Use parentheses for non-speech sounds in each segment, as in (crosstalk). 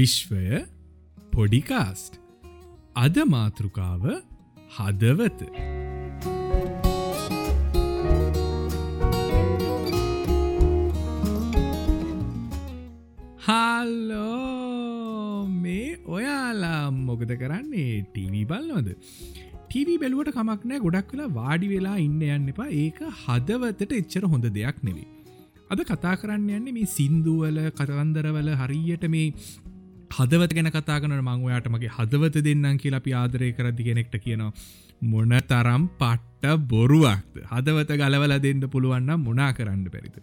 විශ්වය පොඩිකාස්ට්. අද මාතෘකාව හදවත. හල්ලෝ මේ ඔයාලා මොකද කරන්නේ? ටීවී බල්නවද? ටීවී බැලුවට කමක් නෑ ගොඩක් වෙලා වාඩි වෙලා ඉන්න යන්න එපා. ඒක හදවතට එච්චර හොඳ දෙයක් නෙවේ අද කතා කරන්න යන්නේ මේ සින්දුවල කතවන්දරවල හරියට මේ හදවත ගැන කතාගන මංවයාට මගේ හදවත දෙන්නම් කියලා අපි ආදරය කරදි කෙනෙක්ට කියනවා මොන තරම් පට්ට බොරුවක්ද? හදවත ගලවල දෙන්න පුළුවන්න මොනා කරන්න පැරිත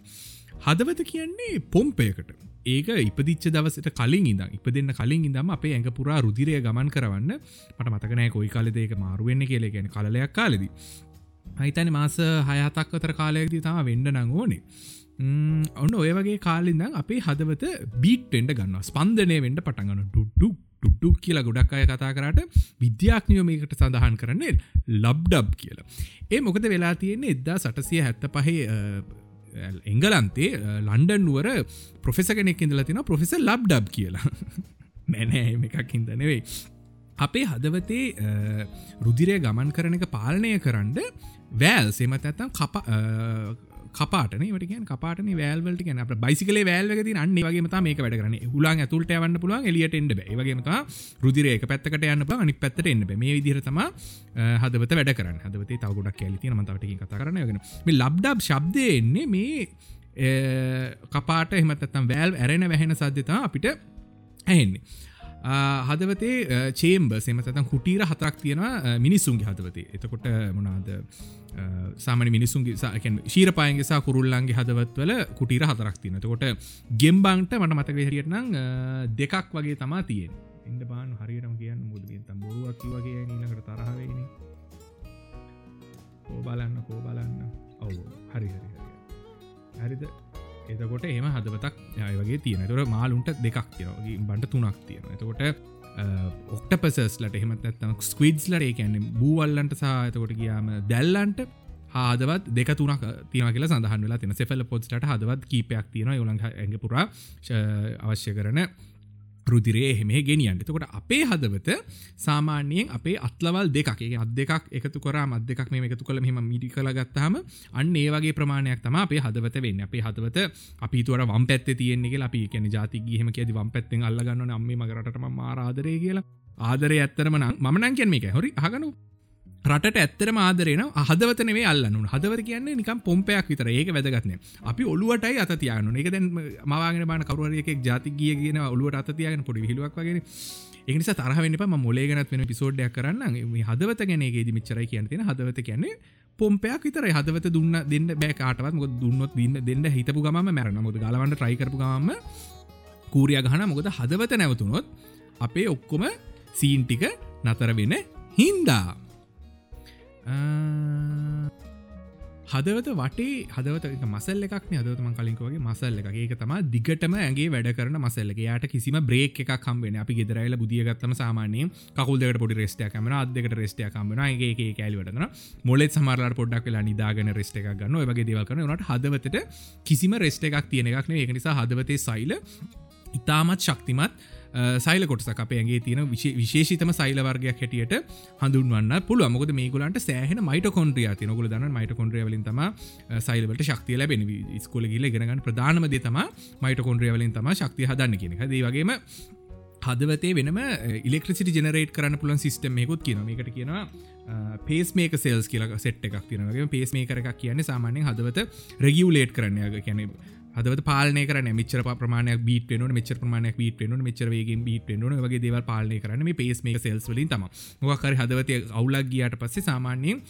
හදවත කියන්නේ පොම්පයකට. ඒක ඉපදිච්ච දවසට කලින් ඉඳ ඉප දෙන්න කලින් ඉදම අපේ ඇඟ පුරා රුදිරය ගමන් කරවන්න. මට මතකනෑ කොයි කාලෙදේක මාරුවෙන්න කියල ගැන කලයක් කාලෙදී. හිතන මාස හයතක් අතර කාලයක්දී තම වෙන්ඩ නං ඕනේ. ඔන්න ඔය වගේ කාලින්දම් අපේ හදවත බීට්ෙන්ට ගන්න ස්පන්දනය වෙන්ට පටගන්න ඩුඩ්ඩු ටුඩ්ඩු කියලා ගොඩක් අය කතා කරට විද්‍යාඥයෝ මේකට සඳහන් කරන්නේ ලබ්ඩබ් කියලා. ඒ මොකද වෙලා තියෙන්නේ? එද්දා සටසිය හැත්ත පහේ එංගලන්තේ ලන්ඩන්ුවර පොෆෙස කෙනෙක් ඉඳල තින පොෆෙස ලබ්ඩබ් කියලා. (laughs) නැනෑ එකක් හිද නෙවෙයි. අපේ හදවතේ රුදිරය ගමන් කරන එක පාලනය කරන්න වෑල් සේමත ඇත්තම් කප කපාටන. ට කපාටන වැල්වලට කියන අප බයිසිකල වැල්වගති අන්න වගේ මත මේක වැඩ කරන හුලාන් ඇතුළට වන්න පුළුවන් එලියට එන්න වගේමත රුදිරේක පැත්තකට යන්න අනි පැත්තට එන්න මේ විදිරතම හදවත වැඩ කරන්න. හදවතේ තවගොඩක් ඇලිති මතවට කතා කරන ගෙන මේ ලබ්ඩබ් ශබ්දය එන්නේ මේ කපාට එහමතත්තම් වැල් ඇරෙන වැහෙන සද්ධතා අපිට ඇහෙන්නේ. හදවතේ චේම්බ සෙමතතන් කුටීර හතරක් තියෙනවා මිනිස්සුන්ගේ හදවතේ. එතකොට මොනාද සාමන මිනිසුන්ගේ ශීරපායන්ගේ සා කුරුල්ලන්ගේ හදවත්වල කුටීර හතරක් තියන තකොට ගෙම්බංට මට මතක හරියටනම් දෙකක් වගේ තමා තියෙන් ඉන්න බාන හරිරම කියන්න මුදගෙන් තම් බොරුවක් වගේ නීනකට තරහවෙන කෝ බලන්න කෝ බලන්න. ඔවු හරි හරි හරි. හරිද? එතකොට එම හදවතක් යවගේ තියෙන තොර මාලුන්ට දෙකක් තියෙනගේ බන්ට තුනක් තියෙන එතකොට ඔක්ටපසස්ලට එහෙමත් ඇත්තම ස්කවිඩ්ස්ලට ඒකන්නේ බූවල්ලන්ට සහතකොට කියාම දැල්ලන්ට හදවත් දෙක තුනක් තින කියල සඳහන් වෙලා තින සෙෆල පොස්ට හදවත් කීපයක් තියෙන යුලං ඇඟ පුරා අවශ්‍ය කරන රුදිරේ එහෙම ගෙනියන්ට තකොට අපේ හදවත සාමාන්‍යයෙන් අපේ අත්ලවල් දෙකේ අත් දෙකක් එකතු කර මත් දෙකක් මේ එකතු කළ මෙම මිඩි කළ ගත්තාම අන්න ඒ වගේ ප්‍රමාණයක් තම අපේ හදවත වෙන්න. අපේ හදවත අපි තුවර වම් පැත්ත තියෙන්නේ අපි කියන ජාතිගේ හෙම කියද වම් පැත්තෙන් අල්ලගන්න අම්ම මගරටම මාරාදරය කියලා. ආදරය ඇත්තරම මනන් කියන් මේක හොරි හගනු රට ඇත්තරම ආදරන හදවතනේ අල්ලනු හදවත කියන්නේ නිකම් පොම්පයක් විතර ඒක වැදගත්න අපි ඔලුවටයි අතියනු එක දැන් මවාගෙන බාන කරුවරයෙක් ජාති ගිය කියන ඔලුවට අතියගෙන පොඩි හිලුවක් වගෙන එනිසා තරහවෙන්න පම මොලේගෙනත් වෙන පිසෝඩ්ඩයක් කරන්න හදවත ගැනගේ මිචරයි කියන්තින හදවත කියන්නේ පොම්පයක් විතර හදවත දුන්න දෙන්න බෑකාටවත් මොක දුන්නොත් දන්න දෙන්න හිතපු ගම මැරන මොද ගලවන්න ට්‍රයිකරපු ගම කූරිය ගහන මොකද හදවත නැවතුනොත් අපේ ඔක්කොම සීන්ටික නතර වෙන හින්දා. හදවත වටේ හදවත මසල් එකක් හදවතම කලින්කවගේ මසල්ල එක ඒක තම දිගටම ඇගේ වැඩ කරන මසල්ලක යාට කිසිම බ්‍රේක් එකක් කම්බෙන අපි ගෙදරයිල බුදියගත්තම සාමානය කකුල්දට පොඩි රෙස්ටය කමන අදකට රෙස්ටය කම්බෙන ඒගේ කෑලිවටන මොලෙත් සමරලා පොඩ්ඩක් වෙලා නිදාගෙන රෙස්ට එකක් ගන්න වගේ දේවල් කරන නට හදවතට කිසිම රෙස්ට එකක් තියෙන එකක්න ඒක නිසා හදවතේ සයිල ඉතාමත් ශක්තිමත් සයිල කොටසක් අපේගේ තියෙන විශේෂතම සයිල වර්ගයක් හැටියට හඳුන්වන්න පුළුව මොකද මේකුලන්ට සෑහන මයිට කොන්ද්‍රිය තිනකුල දන්න මයිට කොන්ද්‍රිය වලින් තම සයිලවට ශක්තිය ලැබෙන ස්කොල ගිල ගෙනගන්න ප්‍රධානම දේ තම මයිට කොන්ද්‍රිය වලින් තම ශක්තිය හදන්න කියෙන දේ වගේම හදවතේ වෙනම ඉලෙක්ට්‍රසිට ජනරේට් කරන්න පුලන් සිස්ටම් එකකුත් කියන එකට කියනවා පේස් මේක සෙල්ස් කියල සෙට් එකක් තියනගේ පේස් මේ කරක් කියන්නේ සාමාන්‍යෙන් හදවත රෙගියවලේට් කරන්නය කියන හදව පාලන කර මෙචර ප්‍රමාණයක් බීට න මෙච ප්‍රමාණයක් බීට න මෙචරවගේ බීට න වගේ දේව පාලන කරන මේ පේස් මේ සෙල්ස් වලින් තම මොකර හදවතය අවුලක් ගියට පස්සේ සාමාන්‍යයෙන්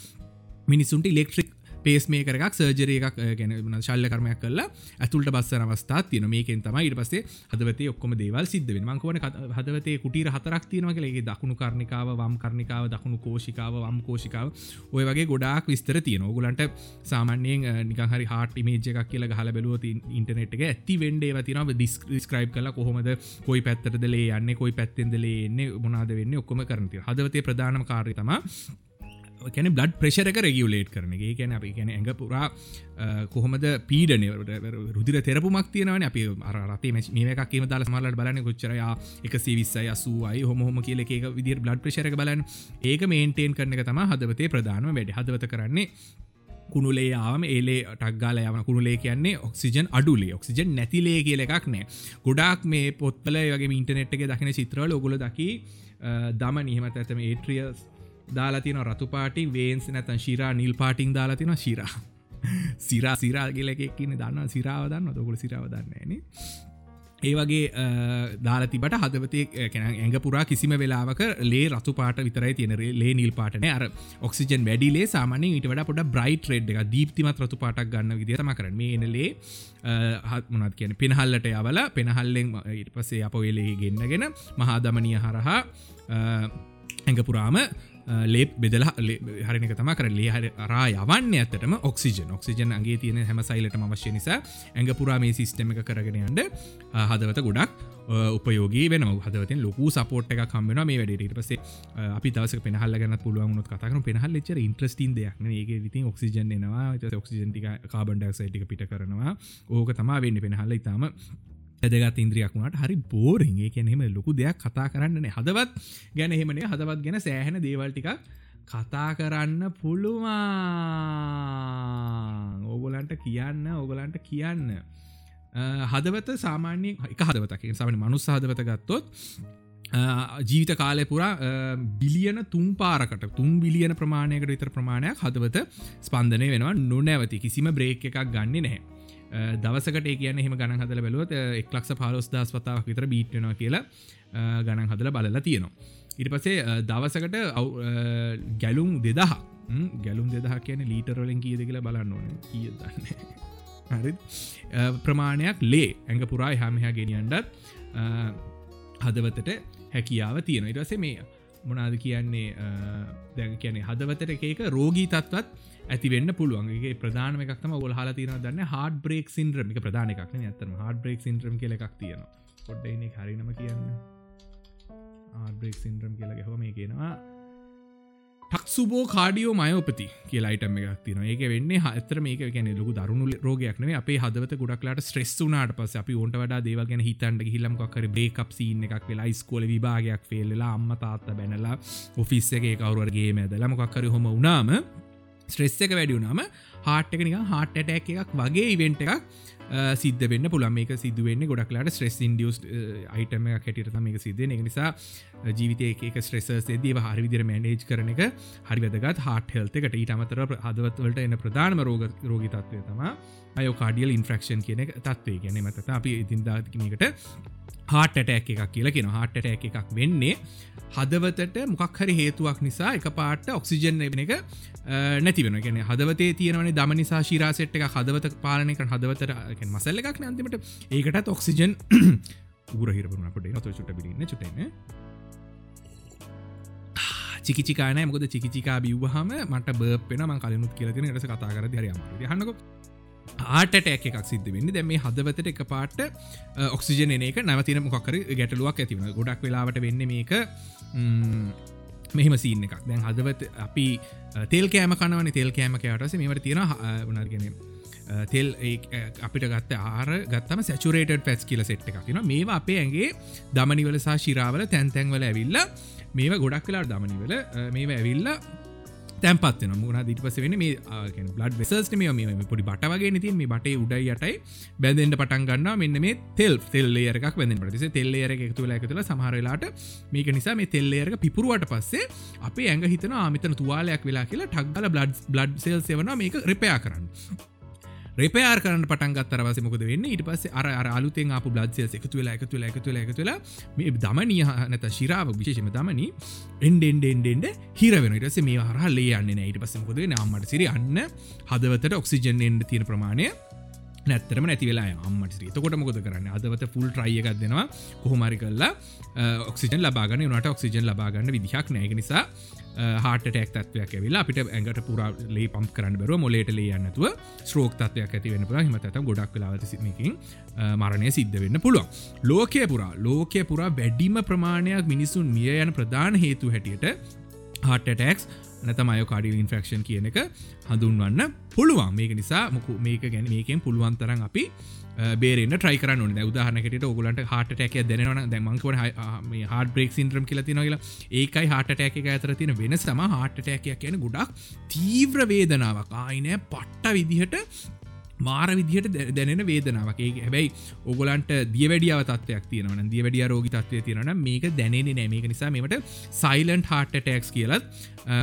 මිනිසුන්ට ඉලෙක්ට්‍රික් පේස් මේ කරක් සර්ජරය එකක් ගැන ශල්ල කරමයක් කල්ලා ඇතුළට බස්සර අවස්ථා තියන මේකෙන් තමයි ඉට පසේ හදවතේ ඔක්කොම දේවල් සිද්ධ මංකවන හදවතේ කුටීර හතරක් තියෙනව කලගේ දකුණු කරණිකාව වම් කරණිකාව දකුණු කෝෂිකාව වම් කෝෂිකාව. ඔය වගේ ගොඩාක් විස්තර තියෙන ඔගුලන්ට සාමාන්‍යයෙන් නිකහරි හාට මේජ එකක් කියල හල බැලුව ඉන්ටනෙට් එක ඇති වෙන්ඩේ තිනව ඩිස්ක්‍රයිබ් කල කොහොමද කොයි පැත්තරදලේ යන්න කොයි පැත්තෙන්දලේ එන්න මොනාද වෙන්න ඔක්කොම කරනති හදවතේ ප්‍රධානම කාරය තම කැන බ්ලඩ් ප්‍රේශරක රෙගියුලේට් කරන එක. කැන අපි කැන ඇඟ පුරා කොහොමද පීඩනවට රුදිර තෙරපුමක් තියෙනවන. අපි අරතේ මේක කියම දාල මලට බලන කොච්චරයා එක සිවිස්සයි අසුවයි හොම කියල එක විදිර බ්ලඩ් ප්‍රේශරක බලන් ඒක මේන්ටේන් කරන එක තම හදවතේ ප්‍රධානම වැඩ. හදවත කරන්නේ කුණුලේ ආම ඒලේ ටක්ගාල යම කුණුලේ කියන්නේ ඔක්සිජන් අඩුලේ. ඔක්සිජන් නැතිලේ කියල එකක් නෑ. ගොඩක් මේ පොත්වල වගේ ඉන්ටනෙට් එක දකින චිත්‍රවල ඔගොල දකි දම නිහමත ඇතම ඒට්‍රියස් දාලාතින රතු පාටි වේන්ස් නැතන් ශිරා නිල් පාටිං දාලාතින ශිරා. සිරා සිරා කියලෙක්කින්න දන්න සිරාව දන්න දොකුල සිරාව දන්නේන ඒ වගේ දාලතිබට හදවතය කැන ඇඟ පුරා කිසිම වෙලාවක ලේ රතු පාට විතරයි තියෙන. ලේ නිල් පාටන අර ඔක්සිජන් වැඩිලේ සාමානය ඊට වඩ පොඩ බ්‍රයිට් රෙඩ් එක දීප්තිමත් රතු පාටක් ගන්න විදිතම කරන මේනලේ හත් මොනත් කියන පෙනහල්ලට යවල පෙනහල්ලෙන් ඉට පසේ අප වෙලේ ගෙන්න්නගෙන මහාදමනය හරහා ඇඟපුරාම ලේප් බෙදලා හරිනක තම කර ලේ හරි රා යවන්න ඇතටම ඔක්සිජන්. ඔක්සිජන් අගේ තියෙන හැම සයිලටම අවශ්‍ය නිසා ඇඟ පුරා මේ සිස්ටම එක කරගෙනයන්ට හදවත ගොඩක් උපයෝගී වෙන හදවතින් ලොකු සපෝට් එක කම්බෙන මේ වැඩට පසේ අපි දවස පෙනහල්ල ගන්න පුළුවන්ුත් කතකන පෙනහල් ච්චර ඉන්ට්‍රස්ටින් දෙයක් ඒ විතින් ඔක්සිජන් එනවා. ඔක්සිජන්ටික කාබන්ඩක් සයිටික පිට කරනවා. ඕක තමා වෙන්න. පෙනහල්ල ඉතාම ඇදගත් ඉන්ද්‍රියක් වුණට හරි බෝරිගේ කැනෙම ලොකු දෙයක් කතා කරන්නන හදවත් ගැන එහෙමනේ හදවත් ගැන සෑහෙන දේවල්ටික කතා කරන්න පුළුවන්. ඕගොලන්ට කියන්න ඕගලන්ට කියන්න. හදවත සාමාන්‍ය එක හදවතක. සමන මනුස් හදවත ගත්තොත් ජීවිත කාලය පුරා බිලියන තුම් පාරකට තුම් බිලියන ප්‍රමාණයකට විතර ප්‍රමාණයක් හදවත ස්පන්දනය වෙනවා නොනැවති. කිසිම බ්‍රේක් එකක් ගන්න නැහැ. දවසකට කියන එහම ගණන් හදල බැලුවත් එක්ලක්ෂ පාලොස් දස් වතාවක් විතර බීට්නවා කියලා ගණන් හදල බලලා තියෙනවා. ඉට පසේ දවසකට ගැලුම් දෙදහ ගැලුම් දෙදහ කියන ලීටරොලින් කියද කියලා බලන්න ඕන. කිය දන්න හරි. ප්‍රමාණයක් ලේ. ඇඟ පුරා හමහා ගෙනියන්ඩත් හදවතට හැකියාව තියෙන ඉටසේ මේ මොනාද කියන්නේ දැ කියන්නේ හදවතට එකක රෝගී තත්වත් ඇතිවෙන්න පුළුවන්ගේ ප්‍රධාන එකක්ම ගොල් හලා තින දන්න හඩ බ්‍රේක් සින්ද්‍රම එක ප්‍රධාන එකක් ඇතම හඩ බ්‍රේක් සින්ද්‍රම් කියල එකක් තියෙන පොඩ්ඩයින හරිනම කියන්න. ආබ්‍රේක් සින්ද්‍රම් කියලා ගැහම මේ කියනවා ටක්සුබෝ කාඩියෝ මයෝපති කියලායිටම එකක් තින ඒක වෙන්න හතර මේක ගැන ලොකු දරුණු රෝගයක්න අපේ හදවත ගොඩක්ලාට ස්ට්‍රෙස්සුනාට පස අපි ඔන්ට වඩා දේවගෙන හිතන්ට හිල්ලම්කර බේකප් සිීන එකක් වෙලා ස්කෝල විභාගයක් ෆෙල්ලලා අම්ම තාත්ත බැනලා ඔෆිස් එක කවරුවරගේ මැදල මොකක්කර හොම උනාම ස්ට්‍රෙස් එක වැඩියුනාම හාට් එක නික හාට් ඇටැක් එකක් වගේ ඉවෙන්ට එකක් සිද්ධ වෙන්න පුළන් මේක සිදුවෙන්න ගොඩක්ලාට ස්ට්‍රෙස් ඉන්ඩියස් අයිටම හැටියට මේක සිද්ධ එක නිසා ජීවිතය එක ස්ට්‍රෙසස් ේදී හරිවිදිර මැනේජ් කරන එක හරි වැදගත් හට හෙල්ත එකට ඊට අමතර හදවත්වලට එන ප්‍රධානම රෝග රෝගි තත්වය තම අයෝ කාඩියල් ඉන්ෆ්‍රක්ෂන් කියන තත්වේ ගැන මත අපි ඉතින්දාතිකනකට හාට ඇටැක් එකක් කියලා කියෙන හාට ඇටැක් එකක් වෙන්නේ හදවතට මොකක් හරි හේතුවක් නිසා එක පාට ඔක්සිජන් එබන එක නැතිවෙන ගෙන හදවතේ තියෙනවන දම නිසා ශිරාසෙට් එක හදවත පාලනක හදවතර මසල්ල එකක් අන්තිමට. ඒකටත් ඔක්සිජන් උරහිරපුරන (coughs) පොට හතු චුට බිලින්න චුටන චිකිකාන මොකද චිකිකා බිව්හම මට බපෙන ම කලනුත් කියලතින රස කතා කර දරයම හන්නක ආටට එකක් සිද්ධ වෙන්න. දැම මේ හදවතට එක පාට ඔක්සිජන එක නවතින මොකර ගැටලුවක් ඇතිවන ගොඩක් වෙලාවට වෙන්න මේක මෙහම සීන එකක්. දැන් හදවත් අපි තෙල් කෑම කනවන. තෙල් කෑම කෑටස මේවට තියෙන උනර්ගෙන තෙල් අපිට ගත්ත ආර ගත්තම සැචුරේට පැස් කියල සෙට් එකක් න මේවා අපේ ඇගේ දමනිවල සහ ශිරාවල තැන්තැන්වල ඇවිල්ල මේවා ගොඩක් වෙලාට දමනිවල මේ ඇවිල්ලා තැන්පත්න මුණ දිටපස වෙන මේ බ්ලඩ් වෙසස් මේ මේ පොඩි බටවගේ නති මේ බටේ උඩයි යටයි බැඳෙන්ට පටන් ගන්න මෙන්න මේ තෙල් තෙල්ලේරක් බැඳ පටස තෙල්ලේර එකතු ඇතුල සමහරලාට මේක නිසා මේ තෙල්ලේරක පිපුරුවට පස්සේ අපේ ඇඟ හිතන ආමිතන තුවාලයක් වෙලා කියලා ටක්ගල බ්ලඩ් බ්ලඩ් සෙල් සෙවන මේක රිපයා කරන්න. රෙපයාර් කරන්න පටන් ගත්තර මොකද වෙන්න? ඉට පස්ස අර අලුතෙන් අප බ්ලඩ්සය එකතු වෙලා එකතු වෙලා එකතු වෙලා එකතු වෙලා මේ දමනය නැත ශිරාව විශේෂම දමනි එන්ඩෙන්ඩෙන්ඩෙන්ඩ හිරවෙන ටස මේ හරහල්ලේ යන්න ඊට පස්සමකොද නම්මට සිරි අන්න හදවතට ඔක්සිජන් එන්ඩ තියෙන ප්‍රමාණය නැත්තරම නැති වෙලා අම්මට තකොට මොකද කරන්න? අදවත ෆුල් ට්‍රයියකක් දෙෙනවා. කොහොමරි කල්ලා ඔක්සිජන් ලබාගන්න නට ඔක්සිජන් ලබාගන්න විදිහක් නෑග නිසා හාට ටෙක් තත්වයක් ඇවිලා අපිට ඇඟට පුරා ලේ පම් කරන්න බර මොලේට ලේ යන්නතුව ස්ත්‍රෝක් තත්වයක් ඇති වෙන පුර හිමතත ගොඩක් වෙලාවත සිමකින් මරණය සිද්ධ වෙන්න පුළුවන්. ලෝකය පුරා ලෝකය පුරා වැඩිම ප්‍රමාණයක් මිනිසුන් මිය යන ප්‍රධාන හේතු හැටියට හටටක්ස් නැතම අයෝකාඩි ඉන්ෆක්ෂන් කියන එක හඳුන්වන්න පුළුවන්. මේක නිසා මොකු මේක ගැන මේකෙන් පුළුවන්තරන් අපි බේරෙන් ට්‍රයි කරන උදාහනකට ඔගලන්ට හටටැක දැනවන දැමංකව හට බ්‍රෙක් සින්ද්‍රම් කියලති නොගලා ඒකයි හටටැක ඇතර තින වෙන සම හටටැකයක් කියන ගොඩක් තීව්‍ර වේදනාවක්. ආයිනෑ පට්ට විදිහට මාර විදිහට දැනෙන වේදනාවක්. ඒ හැබැයි ඔගලන්ට දියවැඩියාව තත්වයක් තියෙනවන දියවැඩිය රෝගි තත්වය තියෙනවන මේක දැනෙන නෑමේක නිසා මෙමට සයිලන්් හට ටෙක්ස් කියලත්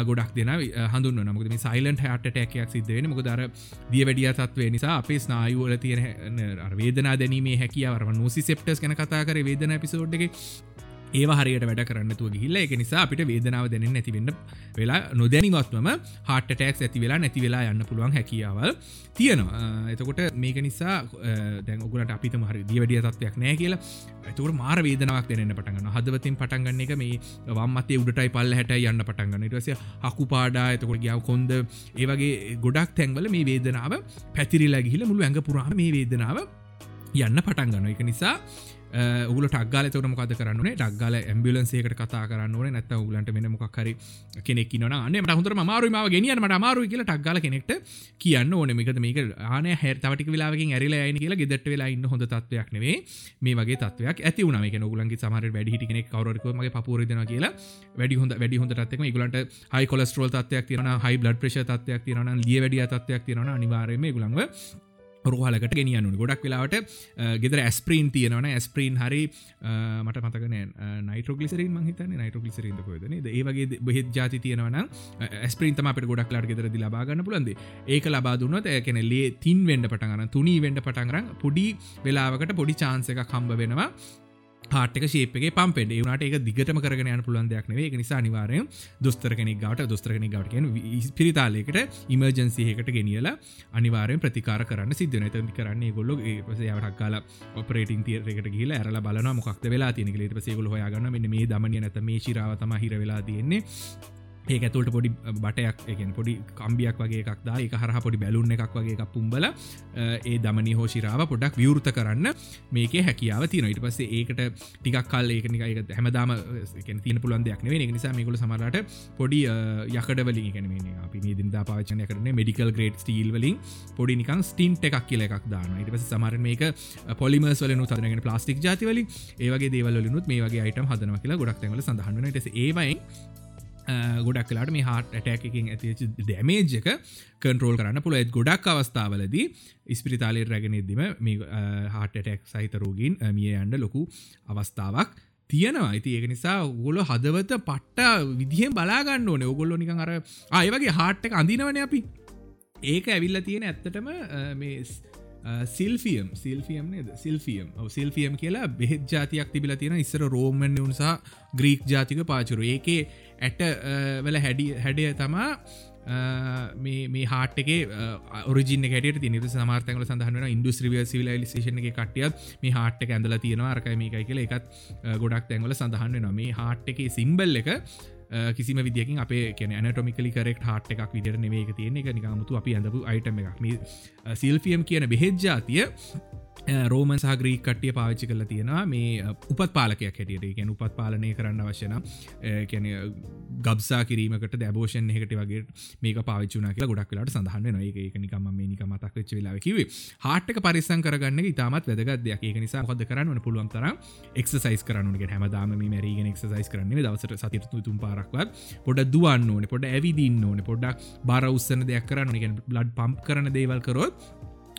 ගොඩක් දෙන හඳුන්න නමුද මේ සයිලන්් හට ටැකයක් සිද්ධවෙන මොක දර දියවැඩිය තත්වේ නිසා අපේ ස්නායුවල තියෙන වේදනා දැනීමේ හැකියාවරම නොසි සෙප්ටස් කන කතා කර වේදන පිසෝඩ්ගේ ඒ හරියට වැඩ කරන්නතුව ගිල්ල එක නිසා අපිට වේදනාව දැනෙන් නැතිවෙන්න වෙලා නොදැනිවත්වම හට ටෙක්ස් ඇති වෙලා නැති වෙලා යන්න පුළුවන් හැකියාවල් තියෙනවා. එතකොට මේක නිසා දැන් ඔගලට අපිත මහරි දියවැඩිය තත්වයක් නෑ කියලා. ඇතුවට මාර වේදනාවක් දෙන්න පටගන්න හදවතින් පටන්ගන්න එක මේ වම්මතේ උඩටයි පල්ල හැට යන්න පටන්ගන්න ඉටවස හකු පාඩා එතකොට ගියාව කොන්ද ඒවගේ ගොඩක් තැන්වල මේ වේදනාව පැතිරිලා ගිහිල මුළු ඇඟ පුරාම මේ වේදනාව යන්න පටන්ගන්න එක නිසා උගල ටක්ගල තවන මොකද කරන්නේ ටක්ගල ඇම්බිලන්සේකට කතා කරන්න ඕන. නැත උගලන්ට වෙන මොක්හරි කෙනෙක් න. න්න හොඳර මාරුම ගෙනියන් මට මාරු කියල ටක්ගල කෙනෙක්ට කියන්න ඕන. මේකද මේක ආන හැ තවට වෙලාකින් ඇරිලා අයින කියලා ගෙදට වෙලා ඉන්න හොඳ තත්වයක් නෙවේ මේ වගේ තත්වයක් ඇති වුණ. මේ නොගලන්ගේ සමර වැඩිටි කෙනෙක් කවරක මගේ පපුරදන කියලා වැඩි හොඳ වැඩි හොඳ තත්වක ගලන්ට හයි කොලස්ටරෝල් තත්වයක් තිරන හයි බ්ලඩ් ප්‍රශ තත්වයක් තිරන ලිය වැඩිය තත්වයක් තිරන අනිවාරයම ගුලන්ව රහලකට ගෙනියනු ගොඩක් වෙලාවට ගෙදර ඇස්ප්‍රීන් තියෙනවන ඇස්ප්‍රීන් හරි මට මතකන නයිටෝගලිසරින් මහිතන නයිටෝගලිසරින්ද කොදන ඒවගේ බෙත් ජාති තියෙනවන ස්ප්‍රීන් තම අපට ගොඩක් ලාට ගෙදර ලබාගන්න පුලන්ද ඒක ලබාදුන්නත් ඇකැන ලේ තින් වෙන්ඩ පටගන තුනී වෙන්ඩ පටන්රන් පොඩි වෙලාවකට පොඩි චාන්සක කම්බ වෙනවා. පාටක ශේපගේ පම්පෙන්ට ඒනට එක දිගටම කරගෙන යන පුළන් දෙයක් නේ එක නිසා අනිවාරය දොස්තර කෙනෙක් ගට දොස්තර කෙනෙක් ගටක පිරිතාලයකට ඉමර්ජන්සිහකට ගෙනියලා අනිවාරයෙන් ප්‍රතිකාර කරන්න සිද්ධන ඇත කරන්නේ ගොල්ල පසයාටක් කාල ඔපරේටින් තියරකට කියල ඇරල බලන මොක්ද වෙලා තියනෙ ලට පසේගොල හොයාගන්න මෙ මේ දමනය නැත මේ ශිරාවතම හිර වෙලා තියෙන්නේ. ඒ ඇතුළට පොඩි බටයක් එකෙන් පොඩි කම්බියක් වගේ එකක්දා එක හරහ පොඩි බැලුන්න එකක් වගේ එකක් පුම්බල ඒ දමනි හෝෂිරාව පොඩක් විවෘත කරන්න මේක හැකියාව තින ඉට පස්සේ ඒකට ටිකක් කල් ඒකනික එක හැමදාම තින පුළන් දෙයක් නේ නිසා මේකුල සමරට පොඩි යකඩවලින් එකනම අපි දින්දා පාචනය කරන මෙඩිකල් ග්‍රේඩ් ස්ටීල් වලින් පොඩි නිකන් ස්ටින්ට එකක් කියල එකක් දාන ඉට පස සමර මේක පොලිමස් වලනු තරගෙන ප්ලාස්ටික් ජාතිවලින් ඒවගේ දේවලනුත් මේ වගේ අයිටම් හදන කියලා ගොඩක් තැවල සඳහන්ට ඒවයි ගොඩක් කලාට මේ හට ඇටැකින් ඇති දැමේජ් එක කන්ට්‍රෝල් කරන්න පුළ ඇත් ගොඩක් අවස්ථාවලදී ඉස්පිරිතාලේ රැගෙනෙදදිම මේ හට ඇටැක් සහිතරෝගින් මිය අන්ඩ ලොකු අවස්ථාවක් තියෙනවා. ඇති ඒක නිසා ගොල හදවත පට්ට විදිහෙන් බලාගන්න ඕන. ඔගොල්ලො නිකන් අර අයවගේ හාට්ට අඳනවන අපි. ඒක ඇවිල්ල තියෙන ඇත්තටම මේ සිල්ෆියම් සිල්ෆියම් නේද? සිල්ෆියම් සිල්ෆියම් කියලා බෙහෙත් ජාතියක් තිබිල තියෙන ඉස්සර රෝමන් උන්සා ග්‍රීක් ජාතික පාචුරු. ඒකේ ඇට වල හැඩි හැඩිය තමා මේ හාටගේ ඔරජින කට තින සමාර්තකල සඳහන ඉන්දුස්ත්‍රිවිය සිවිලයිලිසේෂන එක කටියත් මේ හාට්ක ඇඳල තියෙනවා. අරකයි මේකයි කියල එකත් ගොඩක් තැන්වල සඳහන්න නො මේ හාට් එක සිම්බල් එක කිසිම විදිකින් අපේ කියන නටොමිකලි කරෙක් හට එකක් විදිර නෙවේ තියෙන එක නිකාමුතු අපි අඳපු අයිටම එකක්. සිල්ෆියම් කියන බෙහෙජ්ජාතිය රෝමන් සහග්‍රී කට්ටිය පාවිච්චි කල තියෙනවා. මේ උපත් පාලකයක් හැටියට. ගැන උපත් පාලනය කරන්න අවශ්‍යන කැන ගබ්සා කිරීමකට දැබෝෂන් එකට වගේ මේක පාවිචුන කියලා ගොඩක් වෙලාට සඳහන්න නොඒ එක නිකම මේනික මතක් වෙච්ච වෙලා කිවේ හටක පරිසං කරගන්න ඉතාමත් වැදගත් දෙයක්. ඒක නිසා හොද කරන්න පුළුවන් තර එක්සයිස් කරනුගේ හැමදාම මැරීගෙන එක්සයිස් කරන්නේ දවසට සතිරතු තුම් පාරක්වත් පොඩ දුවන්න ඕන. පොඩ ඇවිදින්න ඕන. පොඩක් බර උත්සන දෙයක් කරන්න බ්ලඩ් පම්ප් කරන දේවල් කරොත්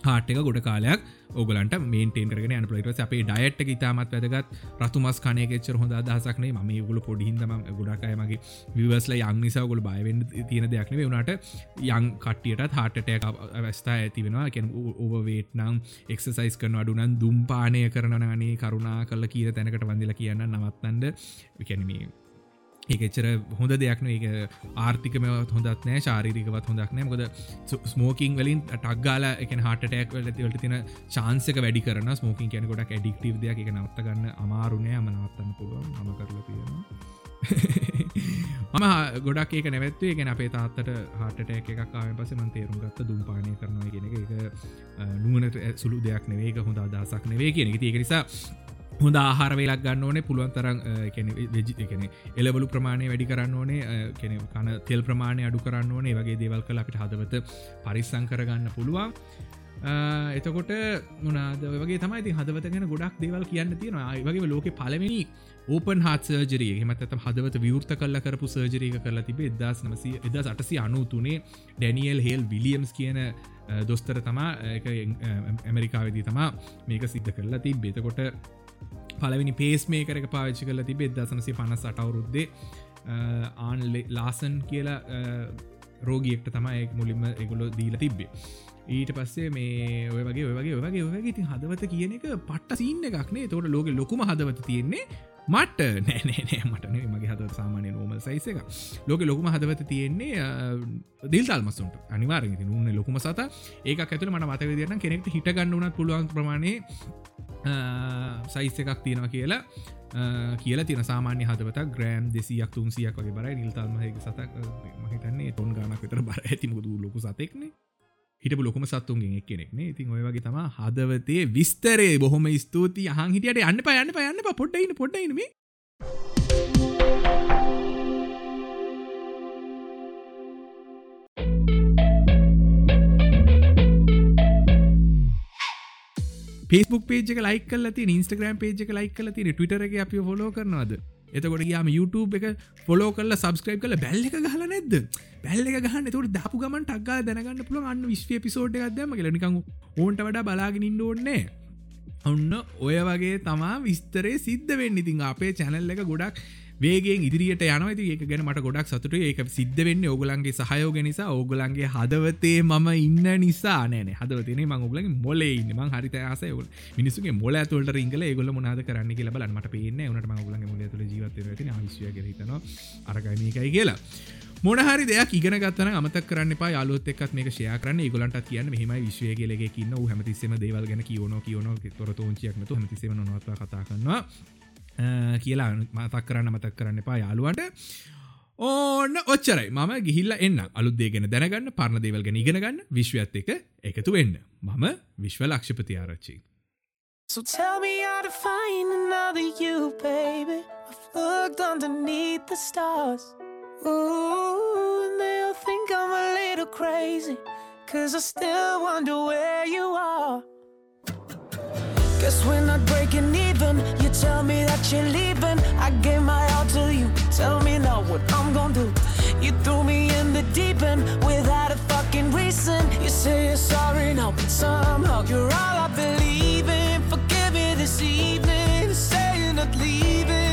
හාට්ක ගොඩ කාලයක් ඔගලන්ට මේන්ටේන් කරගෙන යන පලට අපේ ඩයට් ඉතාමත් වැදගත්. රතුමස් කනයකෙච්චර හොඳ දහසක්නේ ම ගුල පොඩිහිදම ගොඩක්යමගේ විවස්ල යං නිසා ගොල බයවෙන්න තියෙන දෙයක්න වුණට යං කට්ටියට හාටටය අවස්ථා ඇතිවෙනවා කැන ඕවවේට නම් එක්සසයිස් කරන අඩුනන් දුම්පානය කරනනේ කරුණා කල කියීර තැනකට වන්දිල කියන්න නවත්තන්ඩ විකැනීම ඒචර හොඳ දෙයක්න ඒක ආර්ථිකමවත් හොඳත් නෑ ශාරීරිකවත් හොඳක් නෑ. මොකද ස්මෝකින් වලින් ටක්ගාල එක හටටක් වලට තින චාන්සක වැඩි කරන ස්මෝකින් කියන ගොඩක් ඇඩික්ටව දෙයක්. එක නවත්ත ගන්න අමාරුනය අම නවත්තන්න පුළුවන්. හම කරල තියෙනවා. (laughs) මම ගොඩක් ඒක නැවත්වේ ගෙන අපේ තාත්තට හටට එකක් ආය පස මන් තේරුම් ගත්ත දුම්පානය කරනවා කියෙන එක. නුවනට සුළු දෙයක් නෙවේක හොඳ අදසක් නෙවේ කියෙන එක. නිසා හොඳ ආහාර වෙලක් ගන්න ඕනේ. පුළුවන් තරම් වෙජිකන එලබලු ප්‍රමාණය වැඩි කරන්න ඕනේ. කෙන කන තෙල් ප්‍රමාණය අඩු කරන්න ඕනේ. වගේ දේවල් කළ අපිට හදවත පරිස්සං කරගන්න පුළුවන්. එතකොට මොනාද වගේ තමයි හදවත ගැන ගොඩක් දේවල් කියන්න තියෙනවා. වගේ ලෝක පලවෙනි ඕපන් හත් සර්ජරී හෙමත් ඇතම් හදවත විවෘත කල්ල කරපු සර්ජරීක කරලා තිබේ එදස් නමසි එදස් අටසි අනුතුනේ ඩැනියල් හෙල් විලියම්ස් කියන දොස්තර තමා. ඇමරිකාවදී තමා මේක සිද්ධ කරලා ති බෙතකොට පලවිනි පේස් මේ කරක පාවිච්චි කල තිබේ දසනසි පනස් අටවුරුද්දේ ආන් ලාසන් කියලා රෝගියෙක්ට තමයි මුලින්ම එගුලො දීල තිබ්බේ. ඊට පස්සේ මේ ඔය වගේ ඔයගේ ඔයගේ ඔයගේ ඉතින් හදවත කියන එක පට්ට සින්න එකක්නේ තොට ලෝක ලොකුම හදවත තියෙන්නේ මට. (laughs) නෑනෑ මටන මගේ හද සාමානය නෝමල් සයිස එක ලෝක ලොකුම හදවත තියෙන්නේ දිල්තල්මසුන්ට අනිවාර උන්න ලොකුම සත. ඒක ඇතුල මට මතක දන්න කෙනෙක්ට හිටගන්න වනත් පුළුවන් ප්‍රමාණය සයිස් එකක් තියෙනවා කියලා. කියල තින සාමාන්‍ය හදවත ග්‍රෑම් දෙසියක් තුන්සියක් වගේ බරයි. නිල්තල්මහක සතක් මහිතන්නේ ටොන් ගානක් විතර බර ඇති මුදු ලොකු සතෙක්නේ. හිට ලොකම සත්තුන්ගෙන් එක් කෙනෙක්නේ ඉතින් ඔය වගේ තම හදවතේ විස්තරේ බොහොම ස්තුති හන් හිටියට යන්න පයන්න පයන්න පොඩ්ඩයින පොඩ්ඩයිනම පේස්බුක් පේජ ලයික් ලති ඉස්ටග්‍රම් පේජ ලයික් ලති ටවිටර එක අපි ොලෝ කරනවාද? එතකොට ගයාම YouTube එක ෆොලෝ කල සබස්ක්‍රයිබ් කල බැල්ල එක ගහල නැද්ද? බැල්ල එක ගහන්න තුට දපු ගමන් ටක්ගා දැනගන්න පුළුව අන්න විශ්ව පිසෝට් එකක්දම කියලනිකං ඕන්ට වඩා බලාගෙන ඉන්න ඕන්නේ ඔන්න ඔය වගේ තමා විස්තරේ සිද්ධ වෙන්න. ඉතින් අපේ චැනල් එක ගොඩක් වේගෙන් ඉදිරියට යනව. ඒක ගැන මට ගොඩක් සතුට ඒක සිද්ධ වෙන්න ඕගලන්ගේ සහයෝග නිසා ඕගලන්ගේ හදවතේ මම ඉන්න නිසා. නෑන හදවතන ම ගලන් මොලේ ඉන්න. ම හරි ආසය මිනිසුගේ මොල තුලට රිංගල ගොල මොනාද කරන්න කියලා බල මට පේන නට මගලන් මොල තුල ජීවත විශ්ය හිතන අරගමකයි කියලා මොනහරි දෙයක් ඉගෙන ගත්තන අමත කරන්න පා යාලුත් එක්ත් මේ ෂය කරන්න. ගොලන්ට කියන්න මෙහම විශ්වය කියලගේ කියන්න හැමතිස්සම දේවල් ගැන කියවන කියවන තොරතෝංචියක්නතු හමතිසම නොත්ව කතා කරනවා. කියලා මතක් කරන්න මතක් කරන්න එපා යාළුවට ඕන්න ඔච්චරයි මම ගිහිල්ල එන්න අලුත්දේගෙන දැනගන්න පරණ දේවල් ගැන ඉගෙනගන්න විශ්වඇත් එක එකතු වෙන්න මම විශ්ව ලක්ෂපති ආරච්චි So tell me how to find another you, baby. I've looked underneath the stars. Ooh, and they'll think I'm a little crazy. Cause I still wonder where you are. Guess we're not breaking You tell me that you're leaving. I gave my all to you. Tell me now what I'm gonna do. You threw me in the deep end without a fucking reason. You say you're sorry now, but somehow you're all I believe in. Forgive me this evening. Say you're not leaving.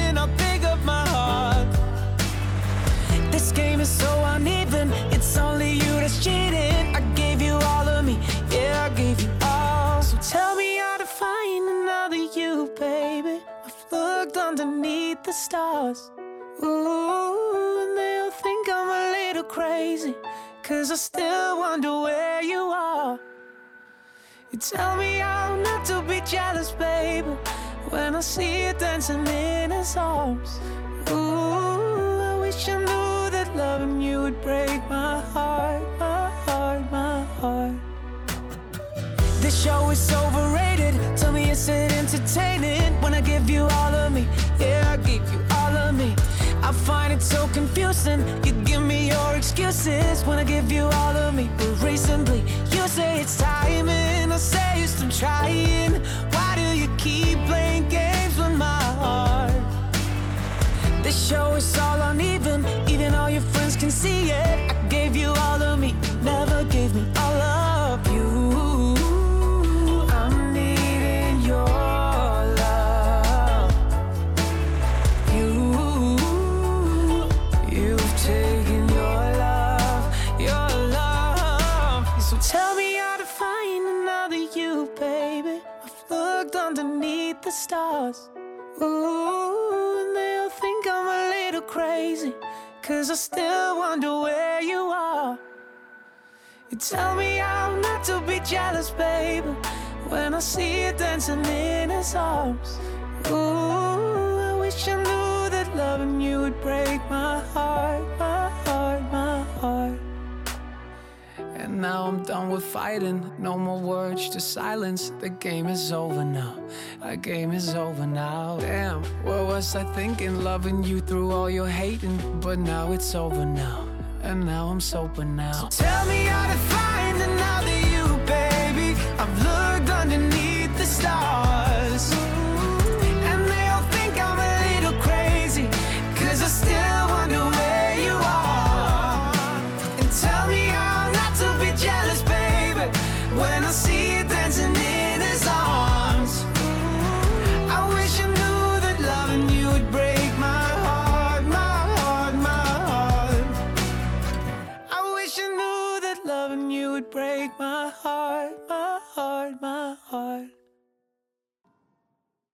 The stars. Ooh, and they'll think I'm a little crazy. Cause I still wonder where you are. You tell me I'm not to be jealous, baby. When I see you dancing in his arms. Ooh, I wish I knew that loving you would break my heart, my heart, my heart. This show is overrated. Eh? Me, is it entertaining when I give you all of me? Yeah, I give you all of me. I find it so confusing. You give me your excuses when I give you all of me. But recently, you say it's time, and I say you still trying. Why do you keep playing games with my heart? This show is all the stars. Ooh, and they'll think I'm a little crazy. Cause I still wonder where you are. You tell me I'm not to be jealous, baby. When I see you dancing in his arms. Ooh, I wish I knew that loving you would break my heart, now I'm done with fighting. No more words, just silence. The game is over now. Our game is over now. Damn, what was I thinking? Loving you through all your hating. But now it's over now. And now I'm sober now. So tell me how to find another